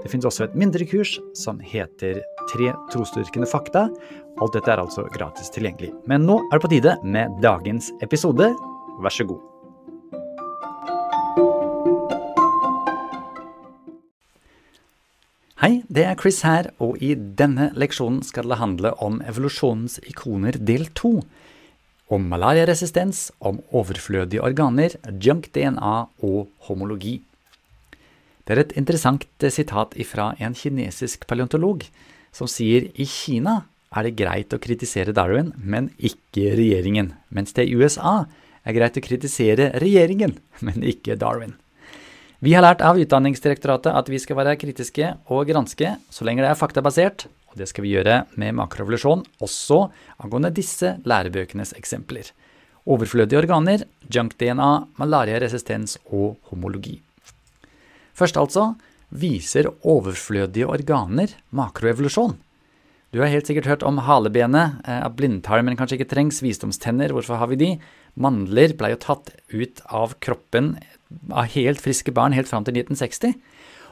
Det finnes også et mindre kurs som heter Tre trosdyrkende fakta. Alt dette er altså gratis tilgjengelig. Men nå er det på tide med dagens episode. Vær så god. Hei, det er Chris her, og i denne leksjonen skal det handle om evolusjonens ikoner del to. Om malariaresistens, om overflødige organer, junk-DNA og homologi. Det er et interessant sitat fra en kinesisk paleontolog som sier i Kina er det greit å kritisere Darwin, men ikke regjeringen, mens det i USA er greit å kritisere regjeringen, men ikke Darwin. Vi har lært av Utdanningsdirektoratet at vi skal være kritiske og granske så lenge det er faktabasert, og det skal vi gjøre med makrorevolusjon, også angående disse lærebøkenes eksempler. Overflødige organer, junk-DNA, malariaresistens og homologi. Først altså viser overflødige organer makroevolusjon. Du har helt sikkert hørt om halebenet, eh, at blindtarmen kanskje ikke trengs, visdomstenner, hvorfor har vi de? Mandler ble jo tatt ut av kroppen av helt friske barn helt fram til 1960.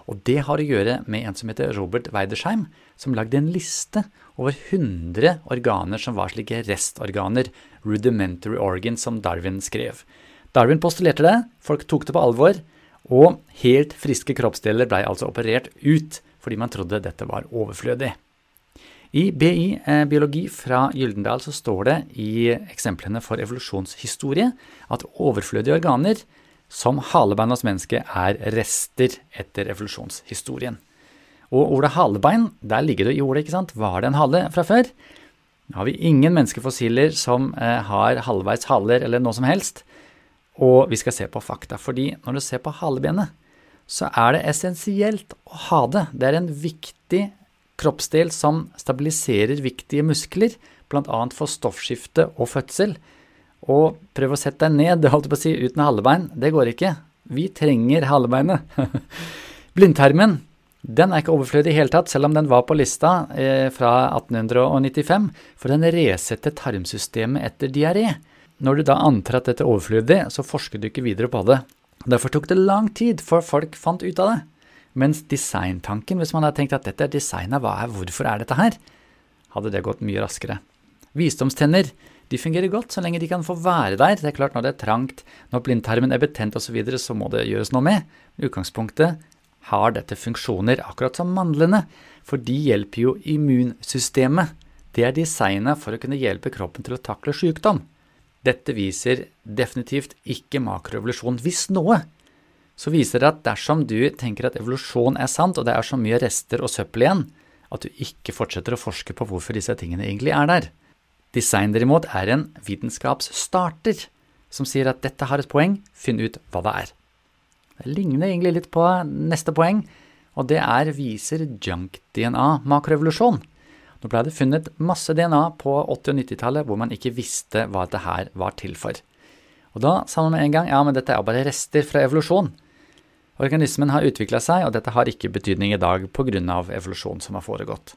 Og det har å gjøre med en som heter Robert Weidersheim, som lagde en liste over 100 organer som var slike restorganer, rudimentary organs, som Darwin skrev. Darwin postulerte det, folk tok det på alvor, og helt friske kroppsdeler blei altså operert ut fordi man trodde dette var overflødig. I BI eh, biologi fra Gyldendal så står det i eksemplene for evolusjonshistorie at overflødige organer som halebein hos mennesket er rester etter evolusjonshistorien. Og ordet halebein, der ligger det i ordet, ikke sant? Var det en hale fra før? Nå har vi ingen menneskefossiler som eh, har halvveis haler eller noe som helst. Og vi skal se på fakta, fordi når du ser på halebenet, så er det essensielt å ha det. Det er en viktig kroppsdel som stabiliserer viktige muskler, bl.a. for stoffskifte og fødsel. Og prøv å sette deg ned, det holdt på å si, uten halebein. Det går ikke. Vi trenger halebeinet. Blindtarmen den er ikke overflødig i hele tatt, selv om den var på lista eh, fra 1895, for den resetter tarmsystemet etter diaré. Når du da antar at dette er overflødig, så forsker du ikke videre på det. Derfor tok det lang tid før folk fant ut av det. Mens designtanken, hvis man hadde tenkt at dette er designa, hvorfor er dette her, hadde det gått mye raskere. Visdomstenner de fungerer godt så lenge de kan få være der. Det er klart Når det er trangt, når blindtarmen er betent osv., så, videre, så må det gjøres noe med. I utgangspunktet har dette funksjoner akkurat som mandlene, for de hjelper jo immunsystemet. Det er designa for å kunne hjelpe kroppen til å takle sykdom. Dette viser definitivt ikke makroevolusjon. Hvis noe, så viser det at dersom du tenker at evolusjon er sant, og det er så mye rester og søppel igjen, at du ikke fortsetter å forske på hvorfor disse tingene egentlig er der. Design derimot er en vitenskapsstarter som sier at dette har et poeng, finn ut hva det er. Det ligner egentlig litt på neste poeng, og det er viser junk-DNA makroevolusjon. Nå ble det funnet masse DNA på 80- og 90-tallet hvor man ikke visste hva dette var til for. Og da sa man med en gang ja, men dette er bare rester fra evolusjon. Organismen har utvikla seg, og dette har ikke betydning i dag pga. evolusjon som har foregått.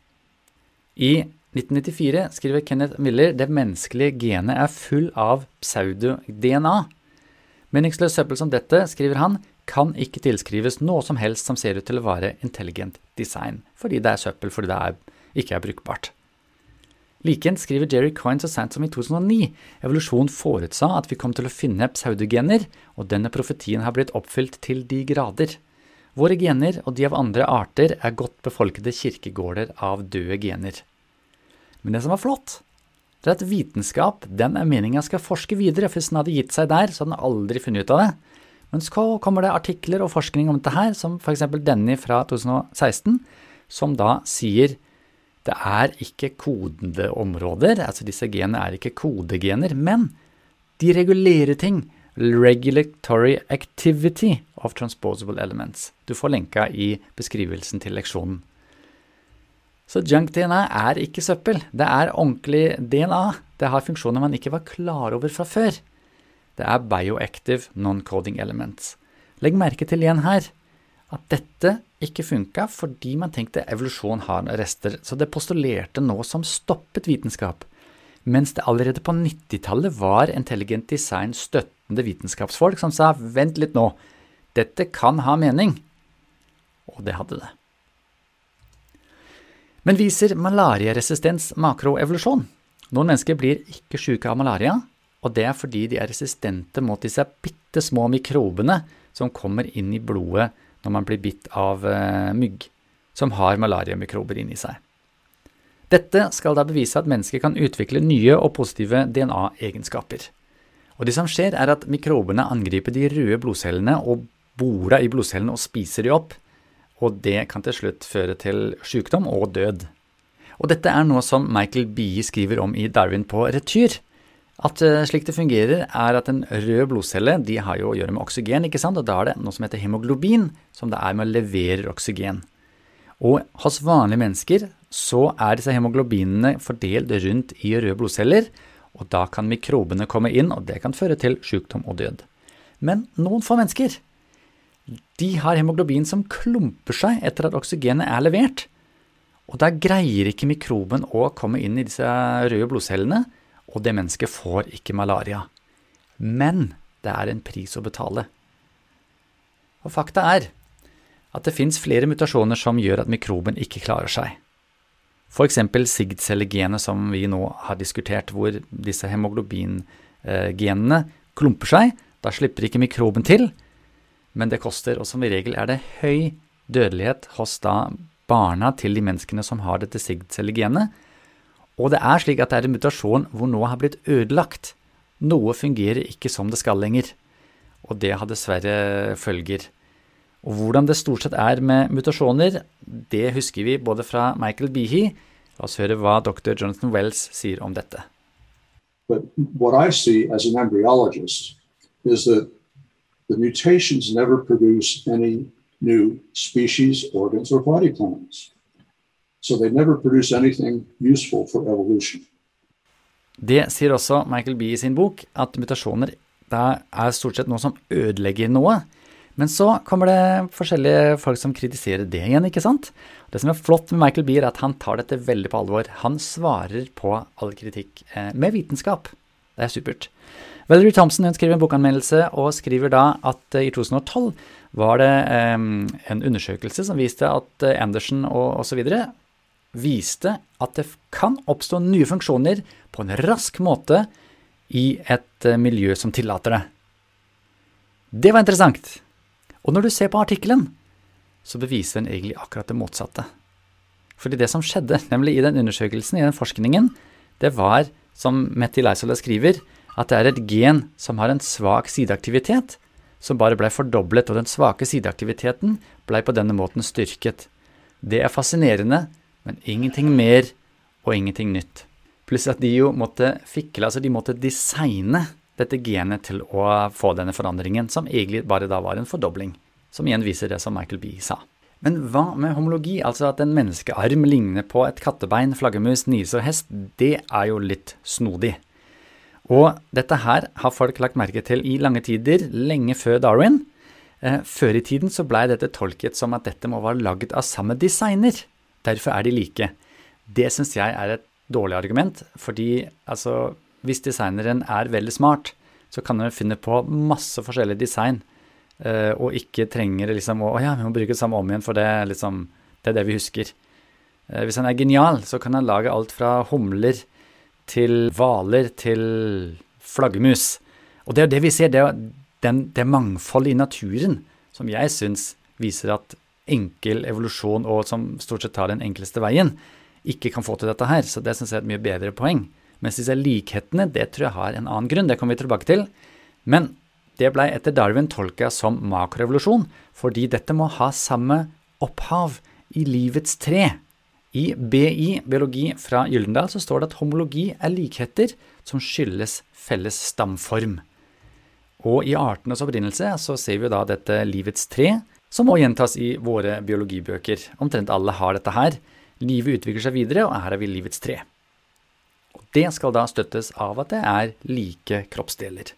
I 1994 skriver Kenneth Miller det menneskelige genet er full av pseudo-DNA. Meningsløs søppel som dette, skriver han, kan ikke tilskrives noe som helst som ser ut til å være intelligent design, fordi det er søppel, fordi det er, ikke er brukbart. Likeens skriver Jerry Coyne så sent som i 2009. Evolusjon forutsa at vi kom til å finne pseudogener, og denne profetien har blitt oppfylt til de grader. Våre gener og de av andre arter er godt befolkede kirkegårder av døde gener. Men det som var flott, det er at vitenskap den er meninga skal forske videre. For hvis den hadde gitt seg der, så hadde den aldri funnet ut av det. Men så kommer det artikler og forskning om dette her, som f.eks. denne fra 2016, som da sier det er ikke kodende områder, altså disse genene er ikke kodegener, men de regulerer ting. Regulatory activity of transposable elements. Du får lenka i beskrivelsen til leksjonen. Så junk-DNA er ikke søppel. Det er ordentlig DNA. Det har funksjoner man ikke var klar over fra før. Det er bioactive non-coding elements. Legg merke til igjen her at dette ikke funka fordi man tenkte evolusjon har rester, så det postulerte noe som stoppet vitenskap. Mens det allerede på 90-tallet var intelligent design støttende vitenskapsfolk som sa vent litt nå, dette kan ha mening. Og det hadde det. Men viser malariaresistens makroevolusjon? Noen mennesker blir ikke syke av malaria, og det er fordi de er resistente mot disse bitte små mikrobene som kommer inn i blodet når man blir bitt av eh, mygg som har malariamikrober inni seg. Dette skal da bevise at mennesker kan utvikle nye og positive DNA-egenskaper. Og Det som skjer, er at mikrobene angriper de røde blodcellene og borer i blodcellene og spiser de opp. Og det kan til slutt føre til sykdom og død. Og dette er noe som Michael Bie skriver om i Darwin på retur. At uh, slik det fungerer, er at en rød blodcelle de har jo å gjøre med oksygen, ikke sant? og da er det noe som heter hemoglobin, som det er med å levere oksygen. Og hos vanlige mennesker så er disse hemoglobinene fordelt rundt i røde blodceller, og da kan mikrobene komme inn, og det kan føre til sykdom og død. Men noen få mennesker de har hemoglobin som klumper seg etter at oksygenet er levert. Og da greier ikke mikroben å komme inn i disse røde blodcellene, og det mennesket får ikke malaria. Men det er en pris å betale. Og fakta er at det fins flere mutasjoner som gjør at mikroben ikke klarer seg. F.eks. sigdcellegenet som vi nå har diskutert, hvor disse hemoglobingenene klumper seg. Da slipper ikke mikroben til, men det koster. Og som i regel er det høy dødelighet hos da barna til de menneskene som har dette SIGD-cellegenet. Og det er slik at det er en mutasjon hvor noe har blitt ødelagt. Noe fungerer ikke som det skal lenger. Og det har dessverre følger. Og hvordan det stort sett er med mutasjoner, det husker vi både fra Michael Behe. La oss høre hva dr. Jonathan Wells sier om dette. But what I see as an embryologist is that the mutations never produce any new species, organs, or body plans. So they never produce anything useful for evolution. Det sier også Michael Bee i sin bok, at mutasjoner er stort sett noe som ødelegger noe. Men så kommer det forskjellige folk som kritiserer det igjen, ikke sant? Det som er flott med Michael Bee, er at han tar dette veldig på alvor. Han svarer på all kritikk eh, med vitenskap. Det er supert. Valerie Thompson hun skriver en bokanmeldelse og skriver da at eh, i 2012 var det um, en undersøkelse som viste at Anderson og osv viste at det kan oppstå nye funksjoner på en rask måte i et eh, miljø som tillater det. Det var interessant. Og når du ser på artikkelen, så beviser den egentlig akkurat det motsatte. Fordi det som skjedde, nemlig i den undersøkelsen, i den forskningen, det var, som Metti Leisola skriver, at det er et gen som har en svak sideaktivitet, som bare blei fordoblet, og den svake sideaktiviteten blei på denne måten styrket. Det er fascinerende, men ingenting mer og ingenting nytt. Pluss at de jo måtte fikle, altså de måtte designe dette genet til å få denne forandringen, som egentlig bare da var en fordobling. Som igjen viser det som Michael Bee sa. Men hva med homologi, altså at en menneskearm ligner på et kattebein, flaggermus, nise og hest, det er jo litt snodig. Og dette her har folk lagt merke til i lange tider, lenge før Darwin. Eh, før i tiden så blei dette tolket som at dette må være laget av samme designer. Derfor er de like. Det syns jeg er et dårlig argument, fordi altså, hvis designeren er veldig smart, så kan han finne på masse forskjellige design, uh, og ikke trenger liksom å ja, vi må bruke det samme om igjen, for det, liksom, det er det vi husker. Uh, hvis han er genial, så kan han lage alt fra humler til hvaler til flaggermus. Og det er det vi ser, det er den, det mangfoldet i naturen som jeg syns viser at enkel evolusjon og som stort sett tar den enkleste veien, ikke kan få til dette her. Så det syns jeg er et mye bedre poeng. Mens disse likhetene, det tror jeg har en annen grunn. Det kommer vi tilbake til. Men det blei etter Darwin tolka som makrorevolusjon, fordi dette må ha samme opphav i livets tre. I BI, biologi fra Gyldendal, så står det at homologi er likheter som skyldes felles stamform. Og i artenes opprinnelse så ser vi da dette livets tre, som må gjentas i våre biologibøker. Omtrent alle har dette her. Livet utvikler seg videre, og her er vi livets tre. Og det skal da støttes av at det er like kroppsdeler.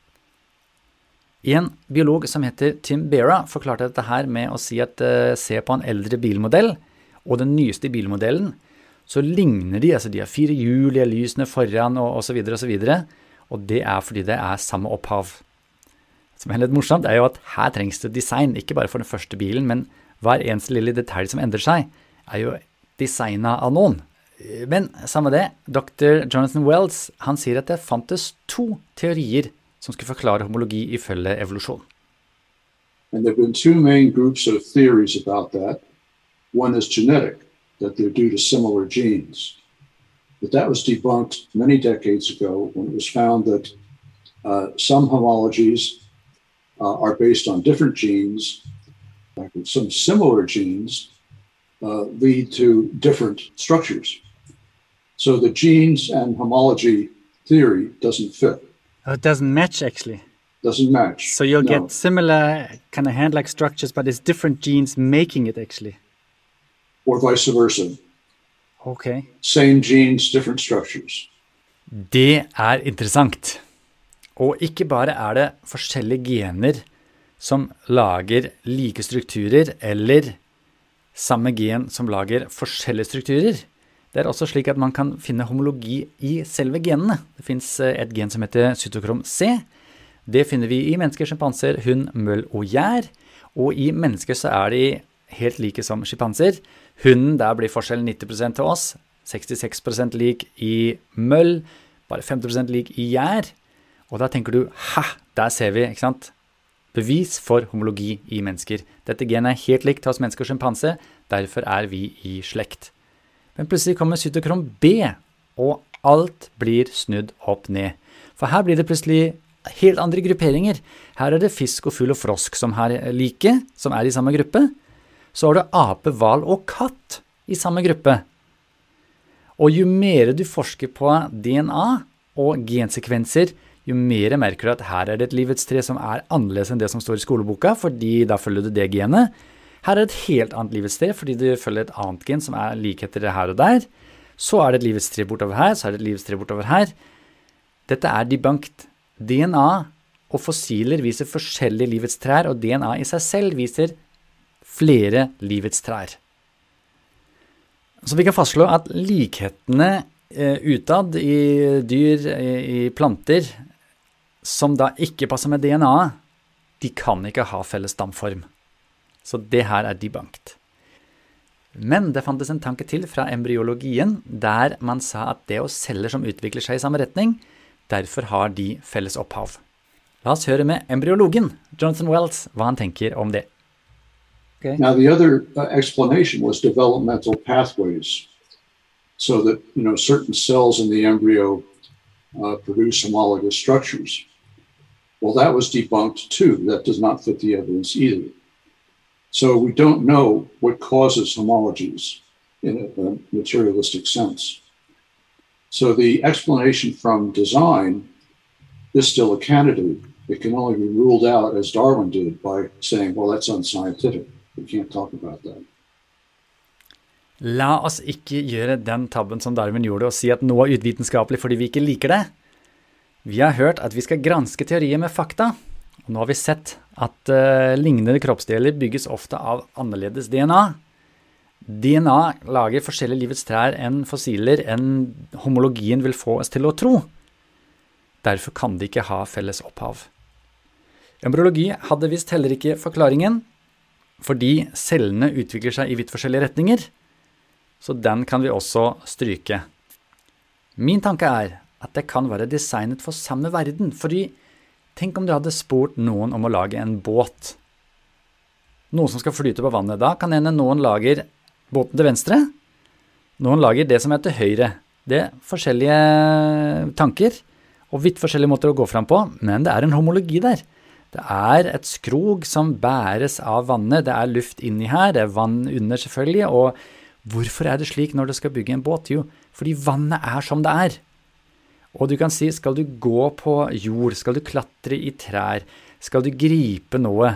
En biolog som heter Tim Bera, forklarte dette her med å si at uh, se på en eldre bilmodell og den nyeste bilmodellen, så ligner de. altså De har fire hjul, de har lysene foran og osv. Og, så videre, og det er fordi det er samme opphav. Som er litt morsomt, er jo at her trengs det design, ikke bare for den første bilen, men hver eneste lille detalj som endrer seg, er jo designa av noen. Men samme det, dr. Jonathan Wells han sier at det fantes to teorier som skulle forklare homologi ifølge evolusjon. And there have been two main groups of theories about that. One is genetic, that they're due to similar genes. But that was debunked many decades ago when it was found that uh, some homologies uh, are based on different genes. Like some similar genes uh, lead to different structures. So the genes and homology theory doesn't fit. Oh, it doesn't match actually. Doesn't match. So you'll no. get similar kind of hand-like structures, but it's different genes making it actually. Or vice versa. Okay. Same genes, different structures. Det er interessant. Og ikke bare er det forskjellige gener som lager like strukturer, eller samme gen som lager forskjellige strukturer. Det er også slik at man kan finne homologi i selve genene. Det fins eh, et gen som heter cytokrom C. Det finner vi i mennesker, sjimpanser, hund, møll og gjær. Og i mennesker så er de helt like som sjimpanser. Hunden, der blir forskjellen 90 til oss. 66% lik i møll. Bare 50% lik i gjær. Og da tenker du hæ, der ser vi, ikke sant? Bevis for homologi i mennesker. Dette genet er helt likt hos mennesker og sjimpanse. Derfor er vi i slekt. Men plutselig kommer cytokrom B, og alt blir snudd opp ned. For her blir det plutselig helt andre grupperinger. Her er det fisk og fugl og frosk som er like, som er i samme gruppe. Så har du ape, hval og katt i samme gruppe. Og jo mer du forsker på DNA og gensekvenser, jo mer merker du at her er det et livets tre som er annerledes enn det som står i skoleboka, fordi da følger du det genet. Her er det et helt annet livets tre, fordi du følger et annet gen som er likheter her og der. Så er det et livets tre bortover her, så er det et livets tre bortover her. Dette er debunked. DNA og fossiler viser forskjellige livets trær, og DNA i seg selv viser flere livets trær. Så vi kan fastslå at likhetene eh, utad i dyr, i planter, som da ikke passer med DNA-et, de kan ikke ha felles stamform. Så det her er debunked. Men det fantes en tanke til fra embryologien der man sa at det er celler som utvikler seg i samme retning, derfor har de felles opphav. La oss høre med embryologen, Jonathan Wells, hva han tenker om det. Okay. Now, the other uh, explanation was developmental pathways, so that you know certain cells in the embryo uh, produce homologous structures. Well, that was debunked too. That does not fit the evidence either. So we don't know what causes homologies in a, materialistic sense. So the explanation from design is still a candidate. It can only be ruled out, as Darwin did, by saying, well, that's unscientific. We can't talk about that. La oss ikke gjøre den tabben som Darwin gjorde, og si at noe er uvitenskapelig fordi vi ikke liker det. Vi har hørt at vi skal granske teorier med fakta, og nå har vi sett at uh, lignende kroppsdeler bygges ofte av annerledes DNA. DNA lager forskjellige livets trær enn fossiler enn homologien vil få oss til å tro. Derfor kan de ikke ha felles opphav. Embryologi hadde visst heller ikke forklaringen, fordi cellene utvikler seg i vidt forskjellige retninger, så den kan vi også stryke. Min tanke er at det kan være designet for samme verden, fordi Tenk om du hadde spurt noen om å lage en båt. Noe som skal flyte på vannet. Da kan hende noen lager båten til venstre, noen lager det som er til høyre. Det er forskjellige tanker og vidt forskjellige måter å gå fram på, men det er en homologi der. Det er et skrog som bæres av vannet, det er luft inni her, det er vann under selvfølgelig, og hvorfor er det slik når du skal bygge en båt? Jo, fordi vannet er som det er. Og du kan si, skal du gå på jord, skal du klatre i trær, skal du gripe noe,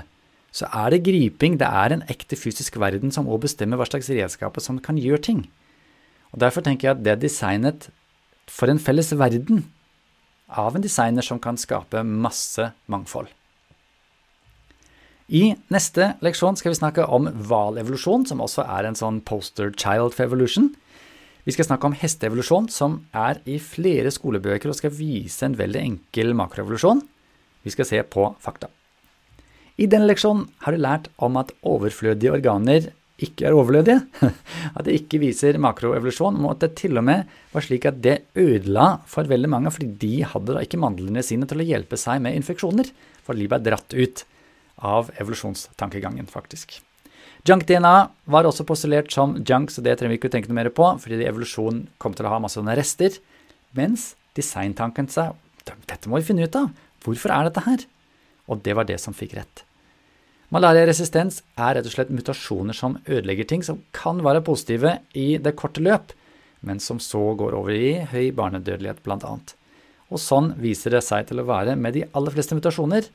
så er det griping. Det er en ekte fysisk verden som òg bestemmer hva slags redskaper som kan gjøre ting. Og Derfor tenker jeg at det er designet for en felles verden av en designer som kan skape masse mangfold. I neste leksjon skal vi snakke om hvalevolusjon, som også er en sånn poster child for evolution. Vi skal snakke om hesteevolusjon, som er i flere skolebøker og skal vise en veldig enkel makroevolusjon. Vi skal se på fakta. I denne leksjonen har du lært om at overflødige organer ikke er overflødige, at det ikke viser makroevolusjon, og at det til og med var slik at det ødela for veldig mange, fordi de hadde da ikke mandlene sine til å hjelpe seg med infeksjoner, for de ble dratt ut av evolusjonstankegangen, faktisk. Junk-DNA var også postulert som junk, så det trenger vi ikke tenke noe mer på, fordi evolusjonen kom til å ha masse rester. Mens designtanken sa dette må vi finne ut av. Hvorfor er dette her? Og det var det som fikk rett. Malariaresistens er rett og slett mutasjoner som ødelegger ting som kan være positive i det korte løp, men som så går over i høy barnedødelighet, bl.a. Og sånn viser det seg til å være med de aller fleste mutasjoner,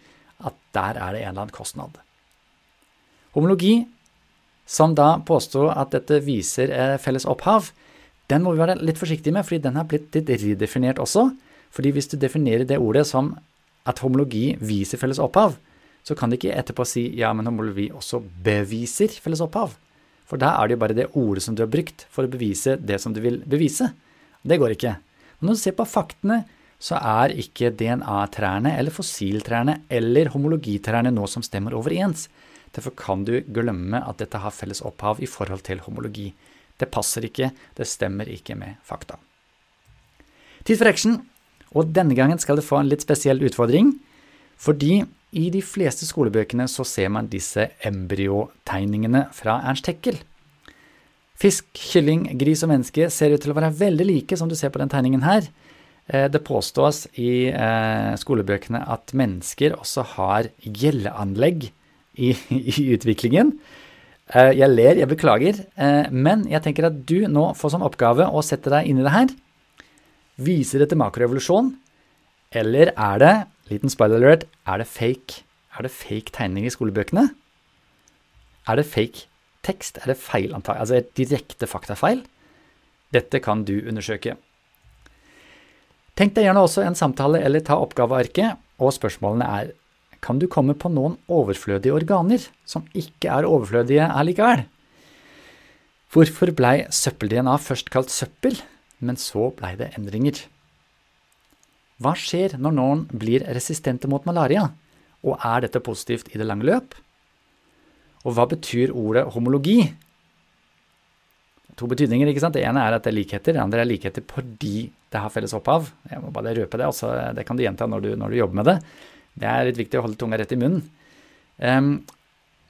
at der er det en eller annen kostnad. Homologi, som da påstår at dette viser eh, felles opphav, den må vi være litt forsiktige med, fordi den har blitt litt redefinert også. Fordi hvis du definerer det ordet som at homologi viser felles opphav, så kan de ikke etterpå si ja, men homologi også beviser felles opphav. For da er det jo bare det ordet som du har brukt for å bevise det som du vil bevise. Det går ikke. Men når du ser på faktene, så er ikke DNA-trærne eller fossiltrærne eller homologitrærne noe som stemmer overens. Derfor kan du glemme at dette har felles opphav i forhold til homologi. Det passer ikke, det stemmer ikke med fakta. Tid for action, og denne gangen skal du få en litt spesiell utfordring. Fordi i de fleste skolebøkene så ser man disse embryotegningene fra Ernst Heckel. Fisk, kylling, gris og menneske ser ut til å være veldig like, som du ser på den tegningen her. Eh, det påstås i eh, skolebøkene at mennesker også har gjelleanlegg i, i utviklingen. Eh, jeg ler, jeg beklager, men jeg tenker at du nå får som oppgave å sette deg inn i det her. Viser det til makroevolusjon, eller er det Liten spoiler alert. Er det fake, er det fake tegning i skolebøkene? Er det fake tekst? Er det feil antag? Altså et direkte faktafeil? Dette kan du undersøke. Tenk deg gjerne også en samtale eller ta oppgavearket, og spørsmålene er kan du komme på noen overflødige organer som ikke er overflødige allikevel? Hvorfor blei søppel-DNA først kalt søppel, men så blei det endringer? Hva skjer når noen blir resistente mot malaria, og er dette positivt i det lange løp? Og hva betyr ordet homologi? To betydninger. ikke sant? Det ene er at det er likheter, det andre er likheter fordi det har felles opphav. Jeg må bare røpe det, også, det kan du gjenta når du, når du, jobber med det. Det er litt viktig å holde tunga rett i munnen. Um,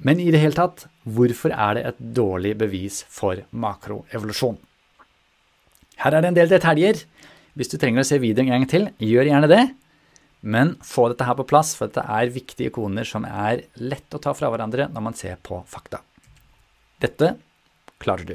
men i det hele tatt, hvorfor er det et dårlig bevis for makroevolusjon? Her er det en del detaljer. Hvis du trenger å se videoen en gang til, gjør gjerne det. Men få dette her på plass, for dette er viktige ikoner som er lett å ta fra hverandre når man ser på fakta. Dette klarer du.